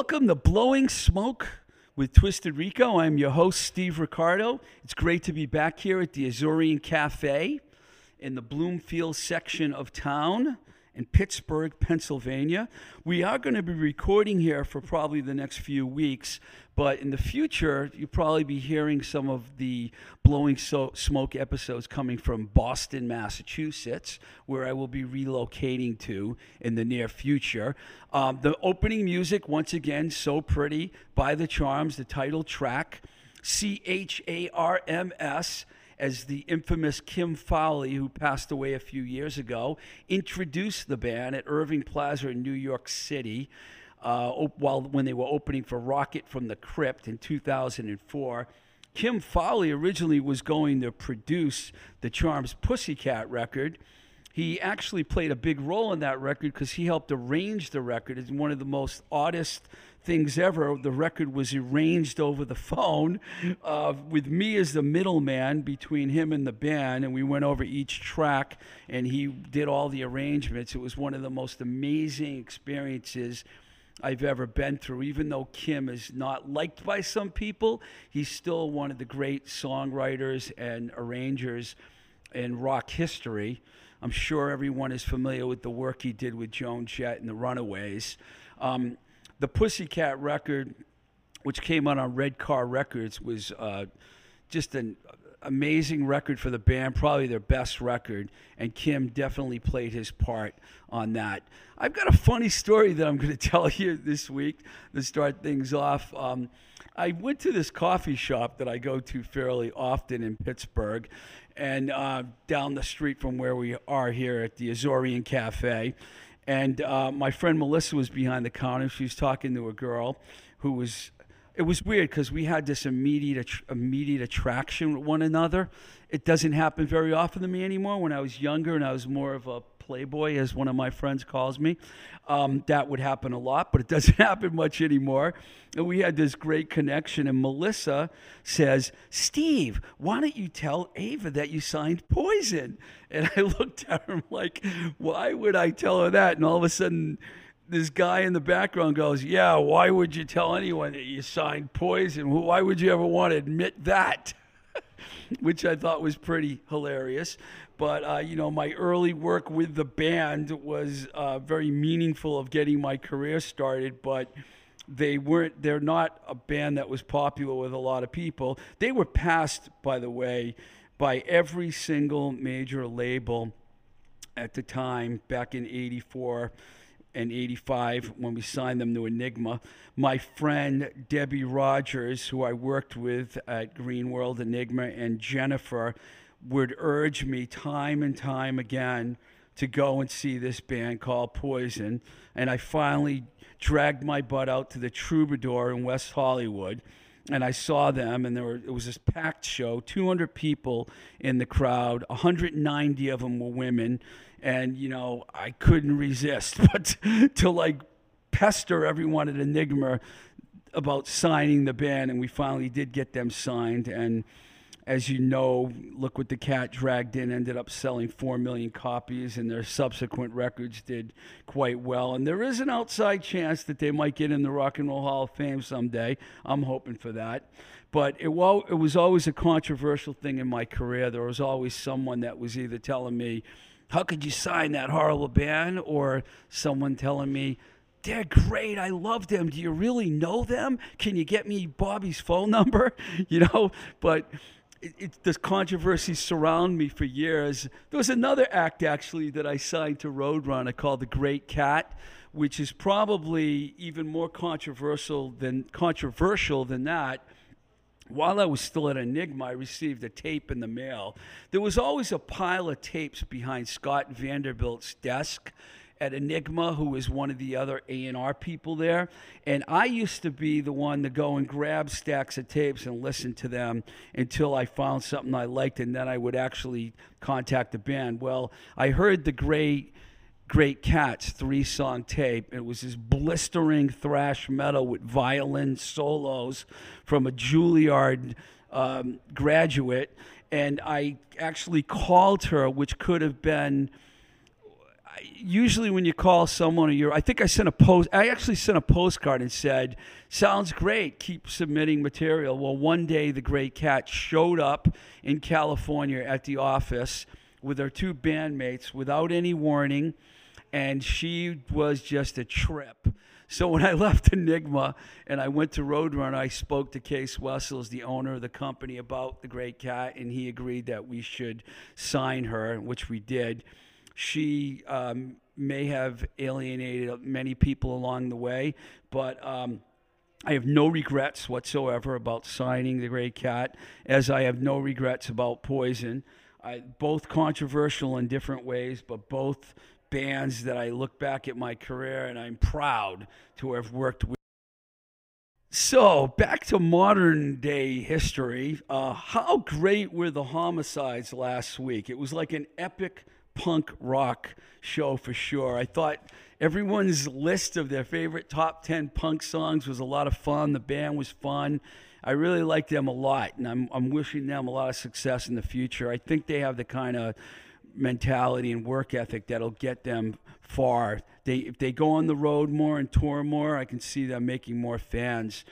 Welcome to Blowing Smoke with Twisted Rico. I'm your host, Steve Ricardo. It's great to be back here at the Azorean Cafe in the Bloomfield section of town in Pittsburgh, Pennsylvania. We are going to be recording here for probably the next few weeks, but in the future, you'll probably be hearing some of the Blowing so- Smoke episodes coming from Boston, Massachusetts, where I will be relocating to in the near future. Um, the opening music, once again, So Pretty by The Charms, the title track, C H A R M S as the infamous Kim Fowley, who passed away a few years ago, introduced the band at Irving Plaza in New York City. Uh, while when they were opening for Rocket from the Crypt in 2004, Kim Fowley originally was going to produce the Charms Pussycat record. He actually played a big role in that record because he helped arrange the record. It's one of the most oddest things ever. The record was arranged over the phone uh, with me as the middleman between him and the band, and we went over each track, and he did all the arrangements. It was one of the most amazing experiences. I've ever been through. Even though Kim is not liked by some people, he's still one of the great songwriters and arrangers in rock history. I'm sure everyone is familiar with the work he did with Joan Jett and the Runaways. Um, the Pussycat record, which came out on Red Car Records, was uh, just an amazing record for the band, probably their best record, and Kim definitely played his part on that. I've got a funny story that I'm going to tell you this week to start things off. Um, I went to this coffee shop that I go to fairly often in Pittsburgh, and uh, down the street from where we are here at the Azorean Cafe. And uh, my friend Melissa was behind the counter. She was talking to a girl who was. It was weird because we had this immediate immediate attraction with one another. It doesn't happen very often to me anymore. When I was younger and I was more of a playboy, as one of my friends calls me, um, that would happen a lot, but it doesn't happen much anymore. And we had this great connection. And Melissa says, Steve, why don't you tell Ava that you signed Poison? And I looked at her like, why would I tell her that? And all of a sudden, this guy in the background goes, Yeah, why would you tell anyone that you signed Poison? Why would you ever want to admit that? Which I thought was pretty hilarious. But uh, you know, my early work with the band was uh, very meaningful of getting my career started. But they weren't. They're not a band that was popular with a lot of people. They were passed, by the way, by every single major label at the time back in '84 and 85 when we signed them to Enigma. My friend Debbie Rogers, who I worked with at Green World Enigma, and Jennifer would urge me time and time again to go and see this band called Poison. And I finally dragged my butt out to the Troubadour in West Hollywood. And I saw them, and there were, it was this packed show 200 people in the crowd, 190 of them were women. And, you know, I couldn't resist but to like pester everyone at Enigma about signing the band. And we finally did get them signed. And, as you know, Look What the Cat Dragged In ended up selling 4 million copies, and their subsequent records did quite well. And there is an outside chance that they might get in the Rock and Roll Hall of Fame someday. I'm hoping for that. But it, well, it was always a controversial thing in my career. There was always someone that was either telling me, How could you sign that horrible band? or someone telling me, they're great. I love them. Do you really know them? Can you get me Bobby's phone number? You know, but it, it, this controversy surround me for years. There was another act actually that I signed to Roadrunner called The Great Kat, which is probably even more controversial than controversial than that. While I was still at Enigma, I received a tape in the mail. There was always a pile of tapes behind Scott Vanderbilt's desk at Enigma, who was one of the other A&R people there. And I used to be the one to go and grab stacks of tapes and listen to them until I found something I liked, and then I would actually contact the band. Well, I heard the great Great Kat's three song tape. It was this blistering thrash metal with violin solos from a Juilliard um, graduate. And I actually called her, which could have been usually when you call someone or you're i think i sent a post i actually sent a postcard and said sounds great keep submitting material. Well one day the Great Kat showed up in california at the office with her two bandmates without any warning and she was just a trip. So when i left enigma and i went to roadrunner i spoke to Cees Wessels the owner of the company about the Great Kat, and he agreed that we should sign her which we did she um, may have alienated many people along the way, but um, I have no regrets whatsoever about signing the Great Kat, as I have no regrets about Poison. I, both controversial in different ways, but both bands that I look back at my career and I'm proud to have worked with. So, back to modern day history. Uh, how great were the homicides last week? It was like an epic punk rock show for sure. I thought everyone's list of their favorite top 10 punk songs was a lot of fun. The band was fun. I really like them a lot, and I'm, I'm wishing them a lot of success in the future. I think they have the kind of mentality and work ethic that'll get them far. They, if they go on the road more and tour more, I can see them making more fans.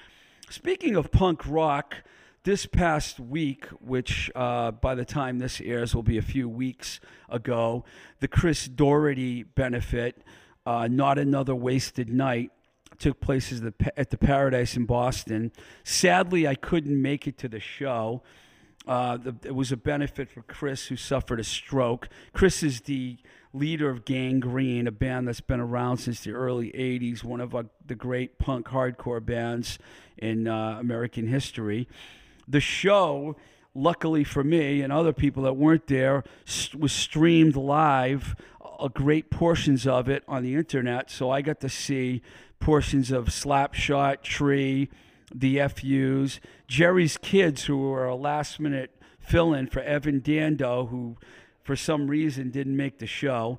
Speaking of punk rock, this past week, which uh, by the time this airs will be a few weeks ago, the Chris Doherty benefit, uh, Not Another Wasted Night, took place at the, at the Paradise in Boston. Sadly, I couldn't make it to the show. Uh, the, it was a benefit for Chris, who suffered a stroke. Chris is the leader of Gang Green, a band that's been around since the early 80s, one of uh, the great punk hardcore bands in uh, American history the show, luckily for me and other people that weren't there, was streamed live, a great portions of it on the internet. So I got to see portions of Slapshot, Tree, the FUs, Jerry's Kids, who were a last minute fill in for Evan Dando, who for some reason didn't make the show.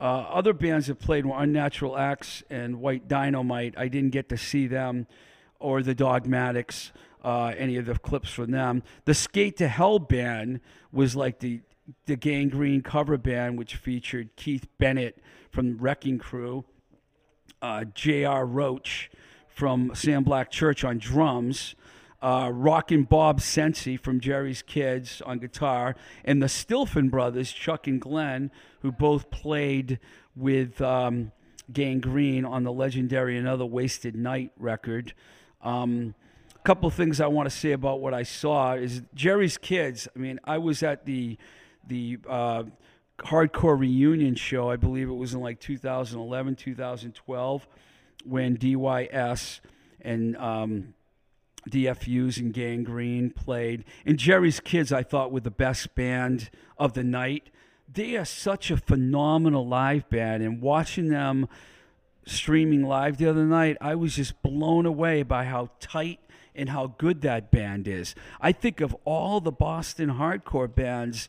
Uh, other bands that played were Unnatural Acts and White Dynamite. I didn't get to see them or the Dogmatics uh, any of the clips from them. The Skate to Hell band was like the the Gang Green cover band, which featured Keith Bennett from Wrecking Crew, uh, J.R. Roach from Sam Black Church on drums, uh, Rockin' Bob Cenci from Jerry's Kids on guitar, and the Stilphen brothers, Chuck and Glenn, who both played with um, Gang Green on the legendary Another Wasted Night record. Um, couple things I want to say about what I saw is Jerry's Kids. I mean, I was at the the uh, hardcore reunion show. I believe it was in like 2011, 2012, when DYS and um, DFUs and Gang Green played. And Jerry's Kids, I thought, were the best band of the night. They are such a phenomenal live band, and watching them streaming live the other night, I was just blown away by how tight and how good that band is. I think of all the Boston hardcore bands,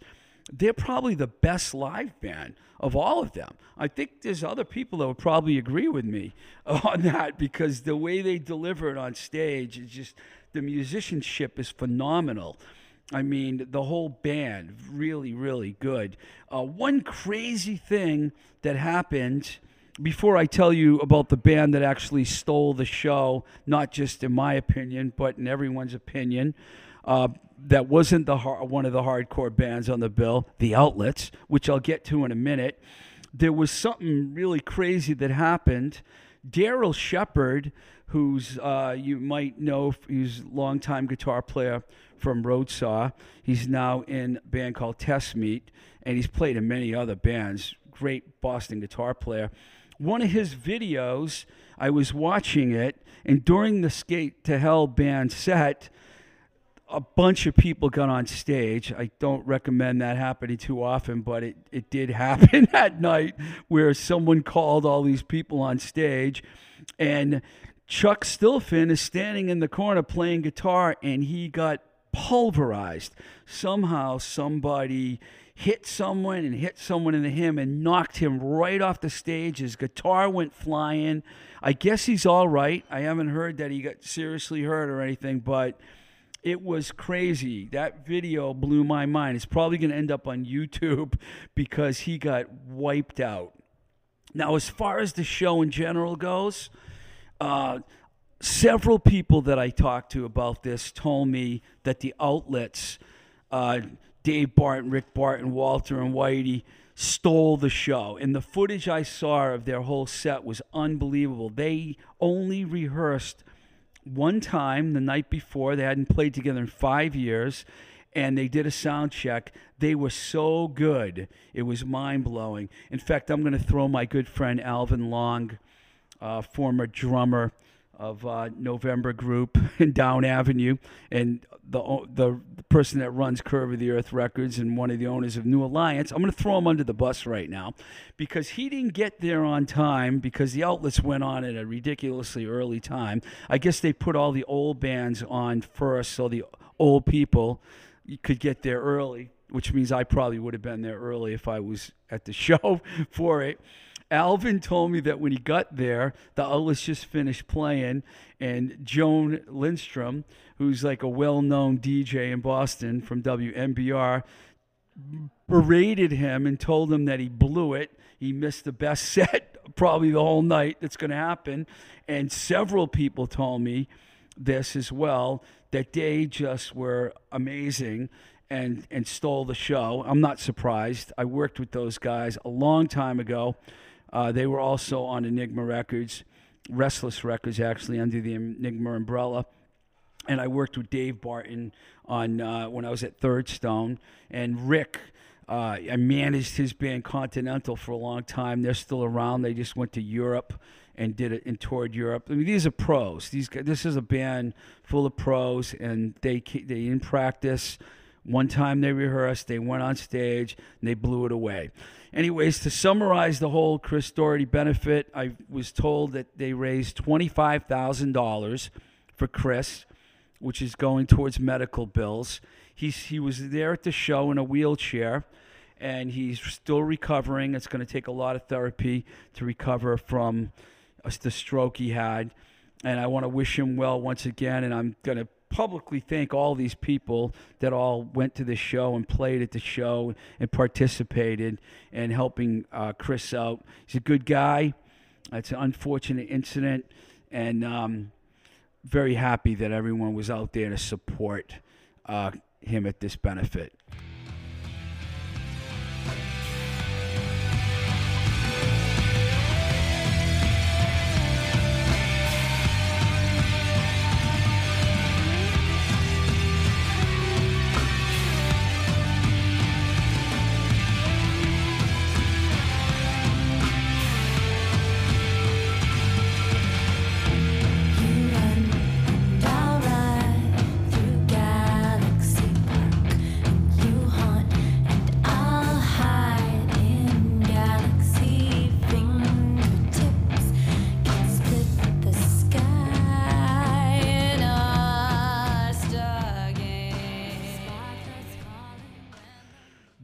they're probably the best live band of all of them. I think there's other people that would probably agree with me on that because the way they deliver it on stage is just the musicianship is phenomenal. I mean, the whole band really, really good. Uh, one crazy thing that happened before I tell you about the band that actually stole the show, not just in my opinion, but in everyone's opinion, uh, that wasn't the one of the hardcore bands on the bill, the Outlets, which I'll get to in a minute. There was something really crazy that happened Daryl Shepard, who's uh, you might know, he's a longtime guitar player from Roadsaw. He's now in a band called Test Meet, and he's played in many other bands. Great Boston guitar player. One of his videos, I was watching it, and during the Skate to Hell band set, a bunch of people got on stage. I don't recommend that happening too often, but it, it did happen that night where someone called all these people on stage. And Chuck Stilphen is standing in the corner playing guitar, and he got pulverized. Somehow, somebody hit someone and hit someone in the him and knocked him right off the stage. His guitar went flying. I guess he's all right. I haven't heard that he got seriously hurt or anything, but it was crazy. That video blew my mind. It's probably going to end up on YouTube because he got wiped out. Now, as far as the show in general goes, uh, several people that I talked to about this told me that the outlets, uh, Dave Barton, Rick Barton, Walter, and Whitey, stole the show. And the footage I saw of their whole set was unbelievable. They only rehearsed one time the night before. They hadn't played together in five years. And they did a sound check. They were so good. It was mind blowing. In fact, I'm going to throw my good friend Alvin Long, uh, former drummer of uh, November Group in Down Avenue, and the, the person that runs Curve of the Earth Records and one of the owners of New Alliance. I'm going to throw him under the bus right now because he didn't get there on time because the outlets went on at a ridiculously early time. I guess they put all the old bands on first, so the old people could get there early, which means I probably would have been there early if I was at the show for it. Alvin told me that when he got there, the outlets just finished playing, and Joan Lindstrom, who's like a well known DJ in Boston from WMBR, berated him and told him that he blew it. He missed the best set, probably the whole night that's going to happen. And several people told me this as well that they just were amazing and and stole the show. I'm not surprised. I worked with those guys a long time ago. Uh, they were also on Enigma Records, Restless Records, actually, under the Enigma umbrella. And I worked with Dave Barton on uh, when I was at Third Stone, and Rick. Uh, I managed his band Continental for a long time. They're still around. They just went to Europe and did it and toured Europe. I mean, these are pros. These this is a band full of pros, and they they in practice. One time they rehearsed, they went on stage, and they blew it away. Anyways, to summarize the whole Chris Doherty benefit, I was told that they raised $25,000 for Chris, which is going towards medical bills. He's, he was there at the show in a wheelchair, and he's still recovering. It's going to take a lot of therapy to recover from uh, the stroke he had. And I want to wish him well once again, and I'm going to publicly thank all these people that all went to the show and played at the show and participated and helping uh, Chris out. He's a good guy. It's an unfortunate incident, and um, very happy that everyone was out there to support uh, him at this benefit.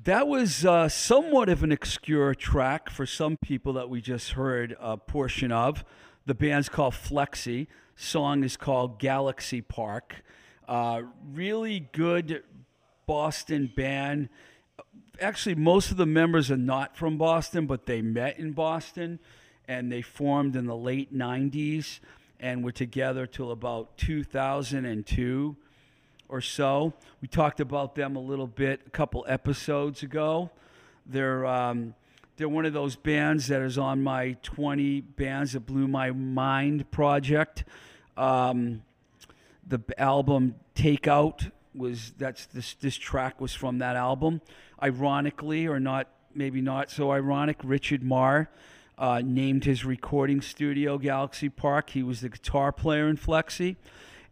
That was uh, somewhat of an obscure track for some people that we just heard a portion of. The band's called Flexie. Song is called Galaxy Park. Uh, really good Boston band. Actually, most of the members are not from Boston, but they met in Boston and they formed in the late 90s and were together till about 2002 or so. We talked about them a little bit a couple episodes ago. They're um, they're one of those bands that is on my 20 bands that blew my mind project. Um, the album Takeout was that's this this track was from that album. Ironically, or not, maybe not so ironic, Richard Marr uh, named his recording studio Galaxy Park. He was the guitar player in Flexie,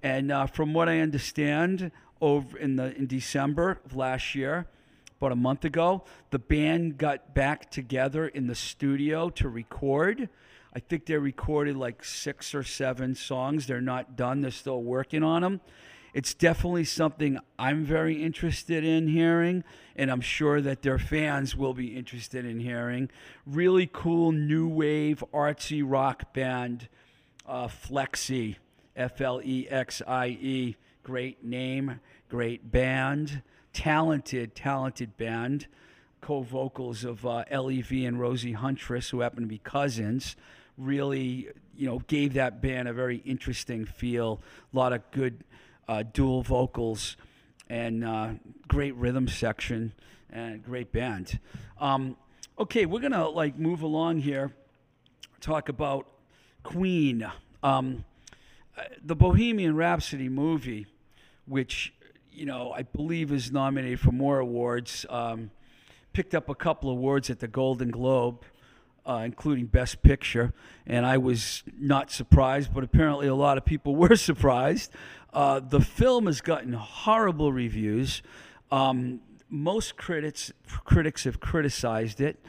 and uh, from what I understand, over in the in December of last year, about a month ago, the band got back together in the studio to record. I think they recorded like six or seven songs. They're not done. They're still working on them. It's definitely something I'm very interested in hearing, and I'm sure that their fans will be interested in hearing. Really cool new wave artsy rock band, uh, Flexie, F L E X I E. Great name, great band, talented, talented band. Co vocals of uh, LEV and Rosie Huntress, who happen to be cousins, really, you know, gave that band a very interesting feel. A lot of good uh, dual vocals and uh, great rhythm section and great band. Um, okay, we're gonna like move along here. Talk about Queen, um, the Bohemian Rhapsody movie, which you know I believe is nominated for more awards. Um, picked up a couple of awards at the Golden Globe. Uh, including Best Picture, and I was not surprised, but apparently a lot of people were surprised. Uh, the film has gotten horrible reviews. Um, most critics critics have criticized it.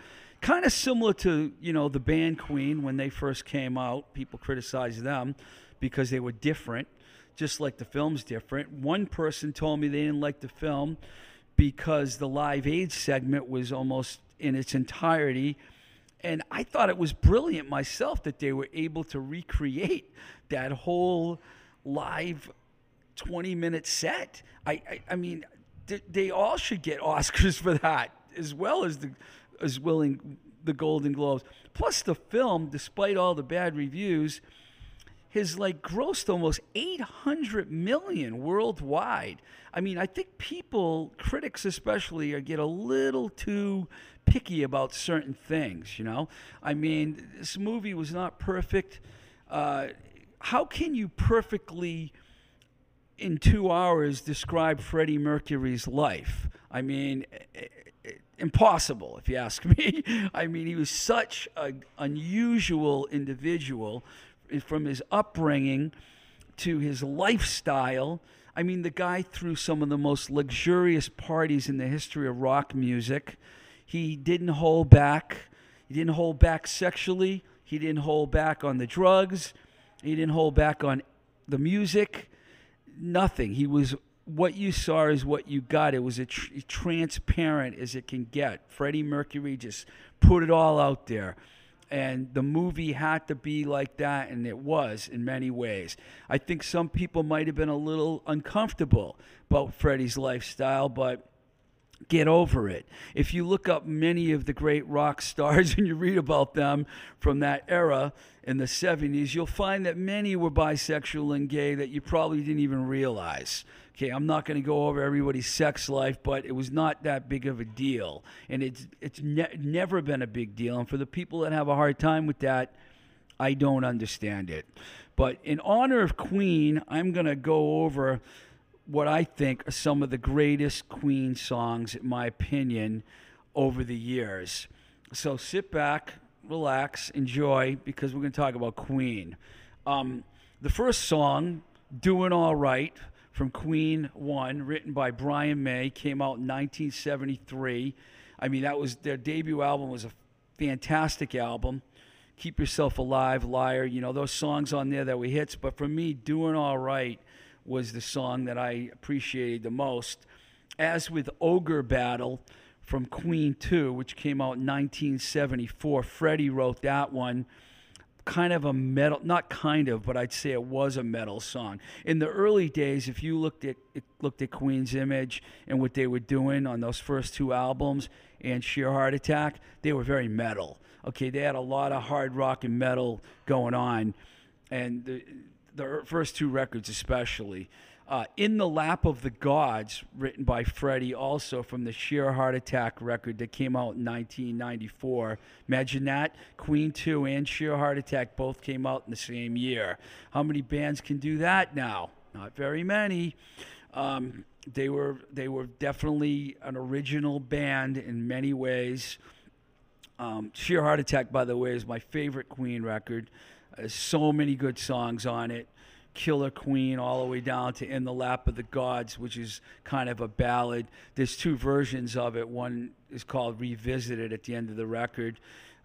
Kind of similar to you know the band Queen when they first came out. People criticized them because they were different, just like the film's different. One person told me they didn't like the film because the Live Aid segment was almost in its entirety and I thought it was brilliant myself that they were able to recreate that whole live 20 minute set. I, I, I mean, th- they all should get Oscars for that as well as the as willing the Golden Globes. Plus the film, despite all the bad reviews, has like grossed almost 800 million worldwide. I mean, I think people, critics especially, get a little too picky about certain things. You know, I mean, this movie was not perfect. Uh, how can you perfectly, in two hours, describe Freddie Mercury's life? I mean, impossible, if you ask me. I mean, he was such an unusual individual from his upbringing to his lifestyle. I mean, the guy threw some of the most luxurious parties in the history of rock music. He didn't hold back. He didn't hold back sexually. He didn't hold back on the drugs. He didn't hold back on the music. Nothing. He was what you saw is what you got. It was as tr- transparent as it can get. Freddie Mercury just put it all out there. And the movie had to be like that, and it was in many ways. I think some people might have been a little uncomfortable about Freddie's lifestyle, but get over it. If you look up many of the great rock stars and you read about them from that era in the 70s, you'll find that many were bisexual and gay that you probably didn't even realize. Okay, I'm not going to go over everybody's sex life, but it was not that big of a deal. And it's, it's ne- never been a big deal. And for the people that have a hard time with that, I don't understand it. But in honor of Queen, I'm going to go over what I think are some of the greatest Queen songs, in my opinion, over the years. So sit back, relax, enjoy, because we're going to talk about Queen. Um, the first song, Doing All Right, from Queen 1, written by Brian May, came out in 1973. I mean, that was their debut album was a fantastic album. Keep Yourself Alive, Liar, you know, those songs on there that were hits. But for me, Doing All Right was the song that I appreciated the most. As with Ogre Battle from Queen 2, which came out in 1974, Freddie wrote that one. Kind of a metal, not kind of, but I'd say it was a metal song. In the early days, if you looked at looked at Queen's image and what they were doing on those first two albums and Sheer Heart Attack, they were very metal. Okay, they had a lot of hard rock and metal going on, and the, the first two records especially. Uh, In the Lap of the Gods, written by Freddie, also from the Sheer Heart Attack record that came out in 1994. Imagine that. Queen 2 and Sheer Heart Attack both came out in the same year. How many bands can do that now? Not very many. Um, they were they were definitely an original band in many ways. Um, Sheer Heart Attack, by the way, is my favorite Queen record. There's so many good songs on it. Killer Queen, all the way down to In the Lap of the Gods, which is kind of a ballad. There's two versions of it. One is called Revisited at the end of the record.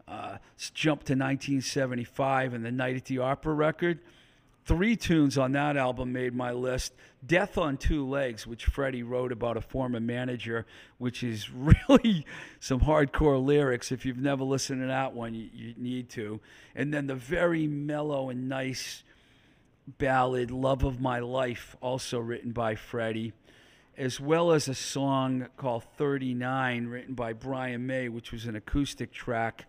Uh, jump to 1975 and the Night at the Opera record. Three tunes on that album made my list. Death on Two Legs, which Freddie wrote about a former manager, which is really some hardcore lyrics. If you've never listened to that one, you, you need to. And then the very mellow and nice ballad, Love of My Life, also written by Freddie, as well as a song called 39, written by Brian May, which was an acoustic track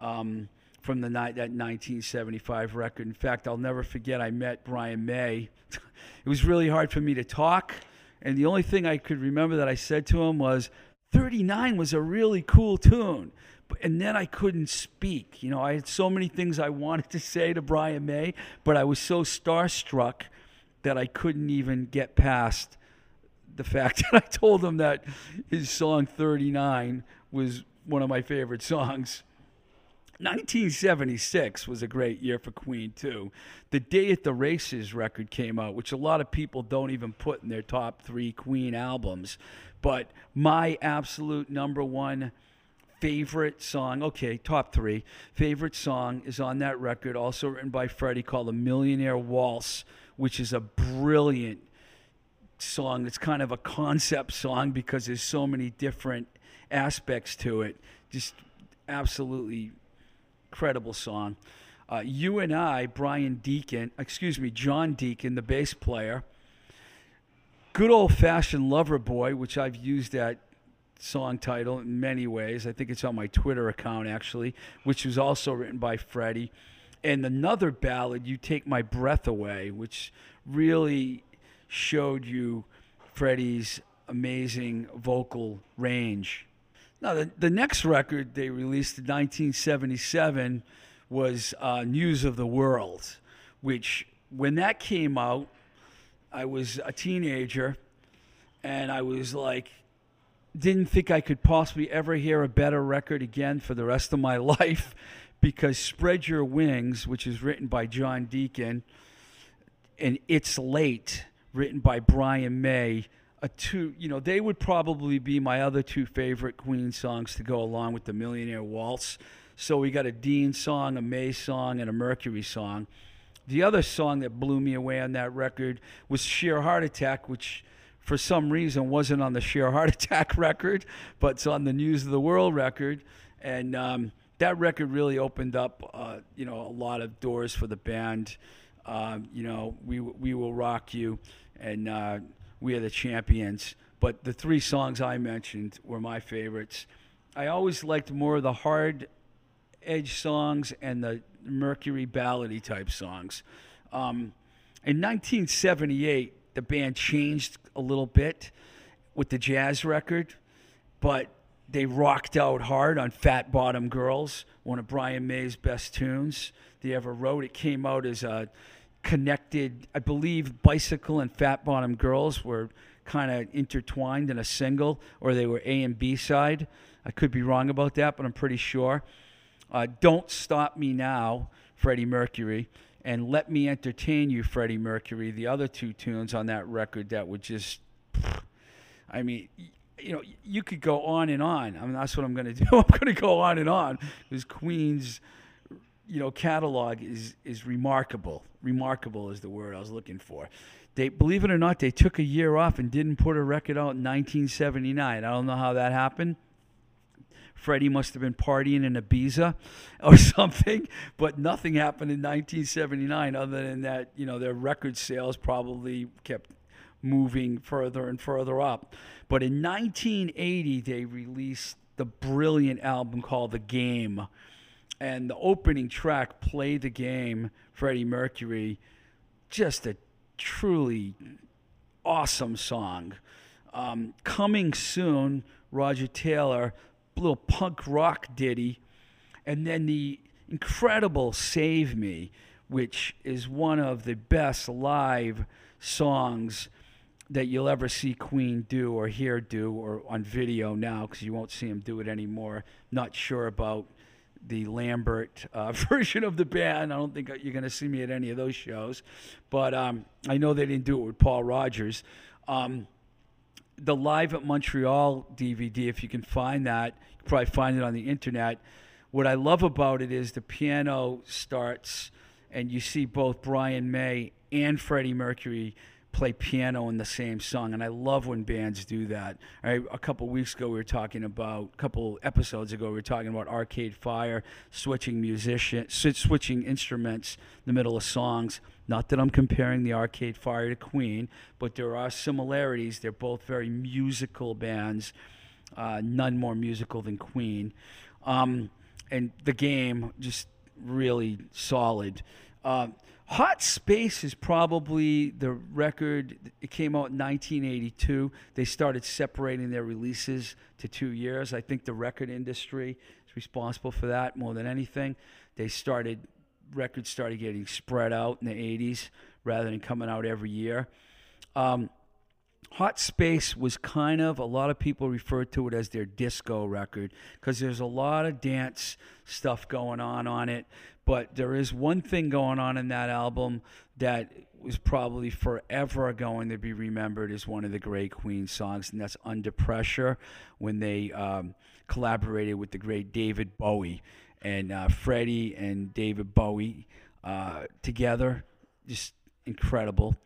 um, from the night that 1975 record. In fact, I'll never forget I met Brian May. it was really hard for me to talk, and the only thing I could remember that I said to him was 39 was a really cool tune and then I couldn't speak. You know, I had so many things I wanted to say to Brian May, but I was so starstruck that I couldn't even get past the fact that I told him that his song 39 was one of my favorite songs. 1976 was a great year for Queen, too. The Day at the Races record came out, which a lot of people don't even put in their top three Queen albums. But my absolute number one favorite song, okay, top three, favorite song is on that record, also written by Freddie, called The Millionaire Waltz, which is a brilliant song. It's kind of a concept song because there's so many different aspects to it. Just absolutely incredible song. Uh, you and I, Brian Deacon, excuse me, John Deacon, the bass player, good old fashioned lover boy, which I've used at song title in many ways. I think it's on my Twitter account actually, which was also written by Freddie. And another ballad, "You Take My Breath Away," which really showed you Freddie's amazing vocal range. Now, the, the next record they released in 1977 was uh, News of the World, which, when that came out, I was a teenager and I was like, didn't think I could possibly ever hear a better record again for the rest of my life because Spread Your Wings, which is written by John Deacon, and It's Late, written by Brian May, a two, you know, they would probably be my other two favorite Queen songs to go along with the Millionaire Waltz. So we got a Dean song, a May song, and a Mercury song. The other song that blew me away on that record was Sheer Heart Attack, which for some reason wasn't on the sheer heart attack record, but it's on the News of the World record, and um, that record really opened up, uh, you know, a lot of doors for the band. Um, you know, we we will rock you, and uh, we are the champions. But the three songs I mentioned were my favorites. I always liked more of the hard edge songs and the Mercury ballady type songs. Um, in 1978, the band changed a little bit with the jazz record, but they rocked out hard on Fat Bottom Girls, one of Brian May's best tunes they ever wrote. It came out as a connected, I believe, Bicycle and Fat Bottom Girls were kind of intertwined in a single, or they were A and B side. I could be wrong about that, but I'm pretty sure. Uh, Don't Stop Me Now, Freddie Mercury, and Let Me Entertain You, Freddie Mercury, the other two tunes on that record that would just, I mean, you know, you could go on and on. I mean, that's what I'm going to do. I'm going to go on and on because Queen's, you know, catalog is is remarkable. Remarkable is the word I was looking for. They believe it or not, they took a year off and didn't put a record out in 1979. I don't know how that happened. Freddie must have been partying in Ibiza or something, but nothing happened in 1979 other than that, you know, their record sales probably kept moving further and further up. But in 1980, they released the brilliant album called The Game. And the opening track, Play the Game, Freddie Mercury, just a truly awesome song. Um, coming soon, Roger Taylor, little punk rock ditty, and then the incredible Save Me, which is one of the best live songs that you'll ever see Queen do or hear do or on video now because you won't see him do it anymore. Not sure about the Lambert uh, version of the band. I don't think you're going to see me at any of those shows, but um, I know they didn't do it with Paul Rodgers. Um, the Live at Montreal DVD, if you can find that, you probably find it on the internet. What I love about it is the piano starts, and you see both Brian May and Freddie Mercury play piano in the same song, and I love when bands do that. A couple weeks ago, we were talking about a couple episodes ago, we were talking about Arcade Fire switching musician, switching instruments in the middle of songs. Not that I'm comparing the Arcade Fire to Queen, but there are similarities. They're both very musical bands, uh, none more musical than Queen. Um, and the game just really solid. Uh, Hot Space is probably the record. It came out in 1982. They started separating their releases to two years. I think the record industry is responsible for that more than anything. They started records started getting spread out in the 80s rather than coming out every year. Um, Hot Space was kind of a lot of people refer to it as their disco record because there's a lot of dance stuff going on on it. But there is one thing going on in that album that was probably forever going to be remembered as one of the great Queen songs, and that's Under Pressure when they um, collaborated with the great David Bowie. And uh, Freddie and David Bowie uh, together, just incredible,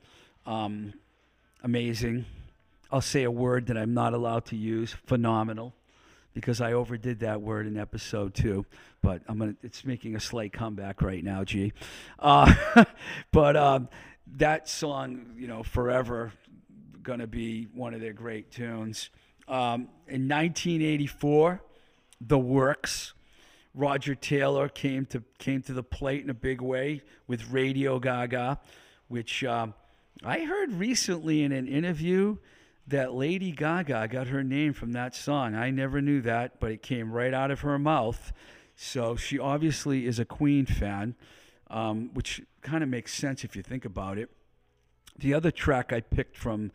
um, amazing. I'll say a word that I'm not allowed to use phenomenal because I overdid that word in episode two. But I'm gonna. It's making a slight comeback right now, G. Uh, but um, that song, you know, forever gonna be one of their great tunes. Um, in 1984, The Works. Roger Taylor came to came to the plate in a big way with Radio Gaga, which um, I heard recently in an interview that Lady Gaga got her name from that song. I never knew that, but it came right out of her mouth. So she obviously is a Queen fan, um, which kind of makes sense if you think about it. The other track I picked from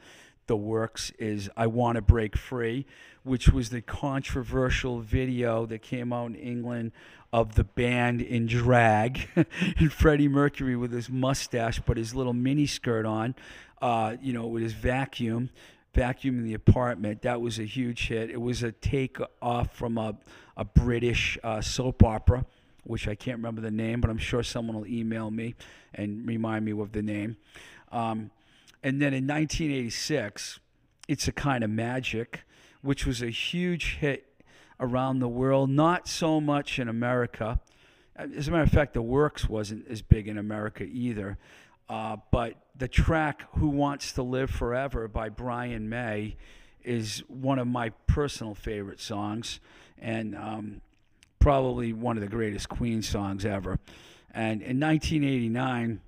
the works is I Want to Break Free, which was the controversial video that came out in England of the band in drag and Freddie Mercury with his mustache but his little mini skirt on, uh, you know, with his vacuum vacuuming the apartment. That was a huge hit. It was a take off from a, a British uh, soap opera, which I can't remember the name, but I'm sure someone will email me and remind me of the name. Um, and then in 1986, It's a Kind of Magic, which was a huge hit around the world, not so much in America. As a matter of fact, the works wasn't as big in America either. Uh, but the track "Who Wants to Live Forever" by Brian May is one of my personal favorite songs, and um, probably one of the greatest Queen songs ever. And in 1989,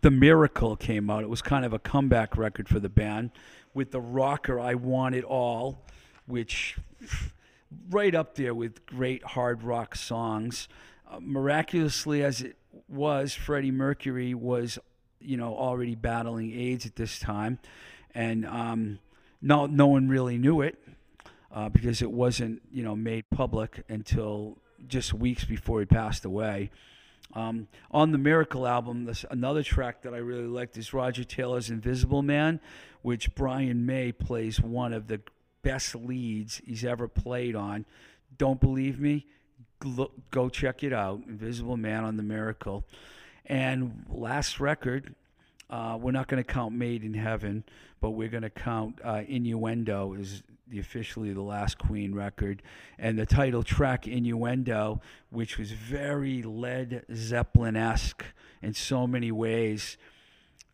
"The Miracle" came out. It was kind of a comeback record for the band with the rocker "I Want It All," which right up there with great hard rock songs. Uh, miraculously, as it was Freddie Mercury was, you know, already battling AIDS at this time, and um, no, no one really knew it uh, because it wasn't, you know, made public until just weeks before he passed away. Um, on the Miracle album, this, another track that I really liked is Roger Taylor's Invisible Man, which Brian May plays one of the best leads he's ever played on. Don't believe me? Look, go check it out. Invisible Man on the Miracle. And last record, uh, we're not going to count Made in Heaven, but we're going to count uh, Innuendo is the officially the last Queen record, and the title track Innuendo, which was very Led Zeppelin esque in so many ways.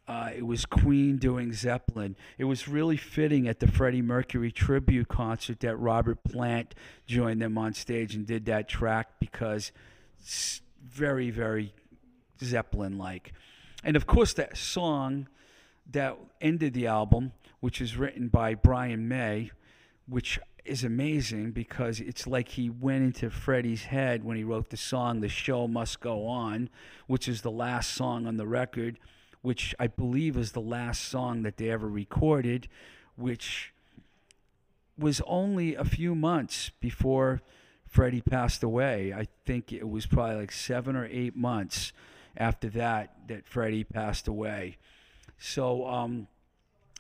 Uh, it was Queen doing Zeppelin. It was really fitting at the Freddie Mercury tribute concert that Robert Plant joined them on stage and did that track because it's very, very Zeppelin like. and of course, that song that ended the album, which is written by Brian May, which is amazing because it's like he went into Freddie's head when he wrote the song "The Show Must Go On," which is the last song on the record, which I believe is the last song that they ever recorded, which was only a few months before Freddie passed away. I think it was probably like seven or eight months after that that Freddie passed away. So um,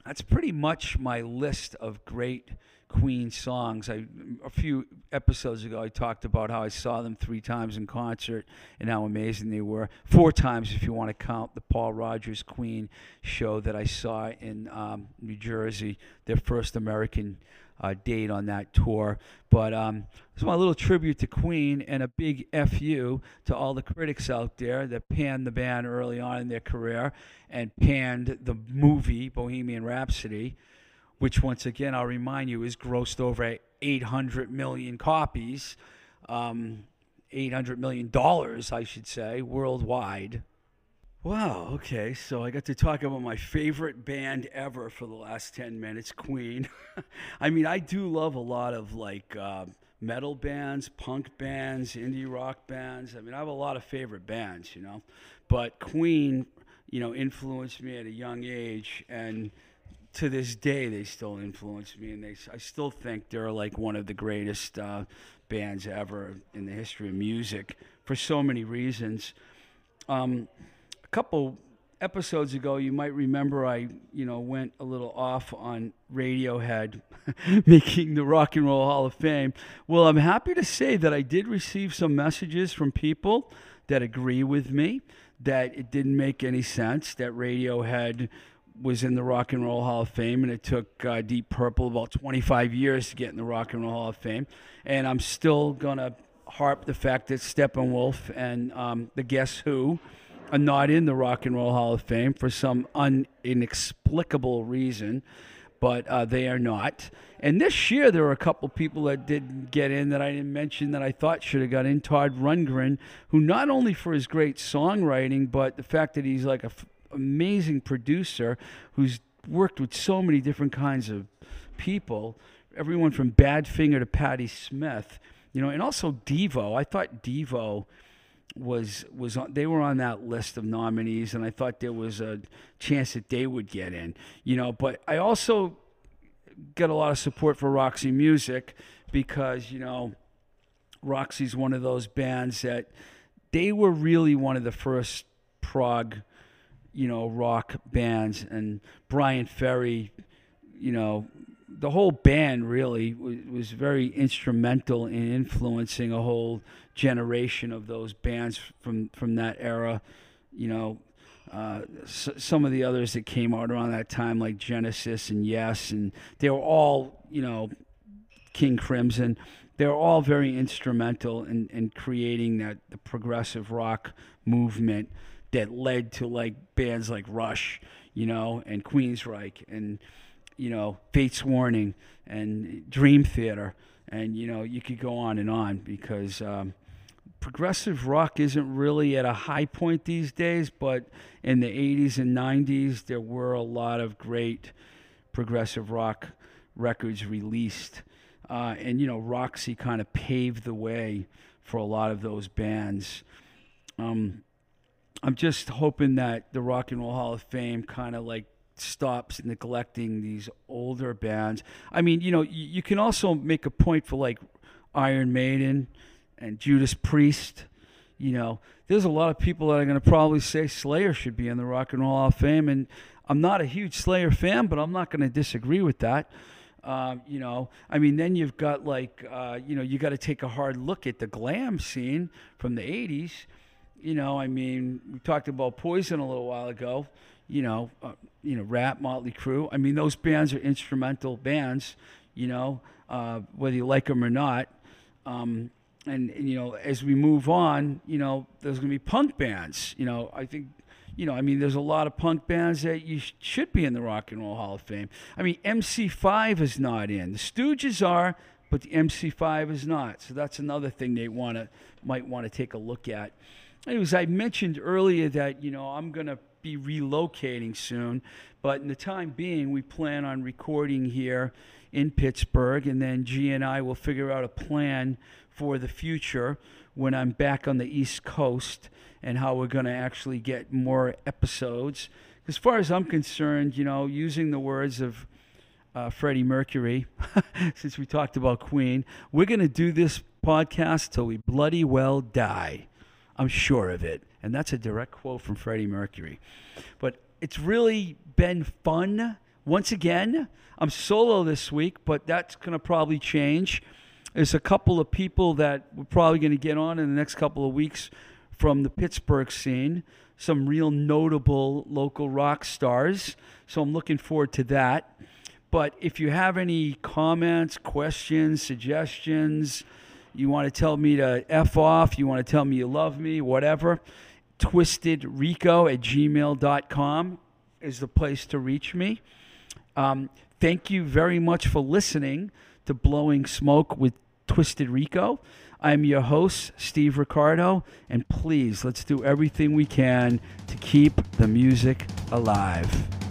that's pretty much my list of great Queen songs. I a few episodes ago I talked about how I saw them three times in concert and how amazing they were. Four times if you want to count the Paul Rodgers Queen show that I saw in um, New Jersey, their first American uh, date on that tour. But um, it's my little tribute to Queen and a big fu to all the critics out there that panned the band early on in their career and panned the movie Bohemian Rhapsody which once again I'll remind you is grossed over 800 million copies, um, 800 million dollars, I should say, worldwide. Wow. Okay. So I got to talk about my favorite band ever for the last 10 minutes, Queen. I mean, I do love a lot of like uh, metal bands, punk bands, indie rock bands. I mean, I have a lot of favorite bands, you know, but Queen, you know, influenced me at a young age and to this day, they still influence me, and they I still think they're like one of the greatest uh, bands ever in the history of music for so many reasons. Um, a couple episodes ago, you might remember I you know went a little off on Radiohead making the Rock and Roll Hall of Fame. Well, I'm happy to say that I did receive some messages from people that agree with me that it didn't make any sense that Radiohead was in the Rock and Roll Hall of Fame, and it took uh, Deep Purple about 25 years to get in the Rock and Roll Hall of Fame. And I'm still gonna harp the fact that Steppenwolf and um, the Guess Who are not in the Rock and Roll Hall of Fame for some un- inexplicable reason, but uh, they are not. And this year, there were a couple people that didn't get in that I didn't mention that I thought should have got in. Todd Rundgren, who not only for his great songwriting, but the fact that he's like a amazing producer who's worked with so many different kinds of people, everyone from Badfinger to Patti Smith, you know, and also Devo. I thought Devo was was on, they were on that list of nominees, and I thought there was a chance that they would get in, you know. But I also get a lot of support for Roxy Music because you know Roxy's one of those bands that they were really one of the first prog you know, rock bands, and Bryan Ferry, you know, the whole band really was, was very instrumental in influencing a whole generation of those bands from from that era. You know, uh, some of the others that came out around that time, like Genesis and Yes, and they were all, you know, King Crimson. They were all very instrumental in, in creating that the progressive rock movement that led to like bands like Rush, you know, and Queensryche and you know Fates Warning and Dream Theater, and you know you could go on and on because um, progressive rock isn't really at a high point these days, but in the 80s and 90s there were a lot of great progressive rock records released. Uh, and you know, Roxy kind of paved the way for a lot of those bands. Um, I'm just hoping that the Rock and Roll Hall of Fame kind of like stops neglecting these older bands. I mean, you know, you, you can also make a point for like Iron Maiden and Judas Priest. You know, there's a lot of people that are going to probably say Slayer should be in the Rock and Roll Hall of Fame, and I'm not a huge Slayer fan, but I'm not going to disagree with that. Um, you know, I mean, then you've got like, uh, you know, you got to take a hard look at the glam scene from the '80s you know, I mean, we talked about Poison a little while ago. You know, uh, you know, Ratt, Motley Crue. I mean, those bands are instrumental bands. You know, uh, whether you like them or not. Um, and, and, you know, as we move on, you know, there's going to be punk bands. You know, I think, you know, I mean, there's a lot of punk bands that you sh- should be in the Rock and Roll Hall of Fame. I mean, MC5 is not in. The Stooges are, but the MC5 is not. So that's another thing they want to might want to take a look at anyways, I mentioned earlier that you know I'm gonna be relocating soon. But in the time being, we plan on recording here in Pittsburgh, and then G and I will figure out a plan for the future when I'm back on the East Coast and how we're going to actually get more episodes. As far as I'm concerned, you know, using the words of uh, Freddie Mercury, since we talked about Queen, we're going to do this podcast till we bloody well die. I'm sure of it. And that's a direct quote from Freddie Mercury. But it's really been fun. Once again, I'm solo this week, but that's going to probably change. There's a couple of people that we're probably going to get on in the next couple of weeks from the Pittsburgh scene, some real notable local rock stars. So I'm looking forward to that. But if you have any comments, questions, suggestions, you want to tell me to F off, you want to tell me you love me, whatever, twistedrico at gmail.com is the place to reach me. Um, thank you very much for listening to Blowing Smoke with Twisted Rico. I'm your host, Steve Ricardo, and please let's do everything we can to keep the music alive.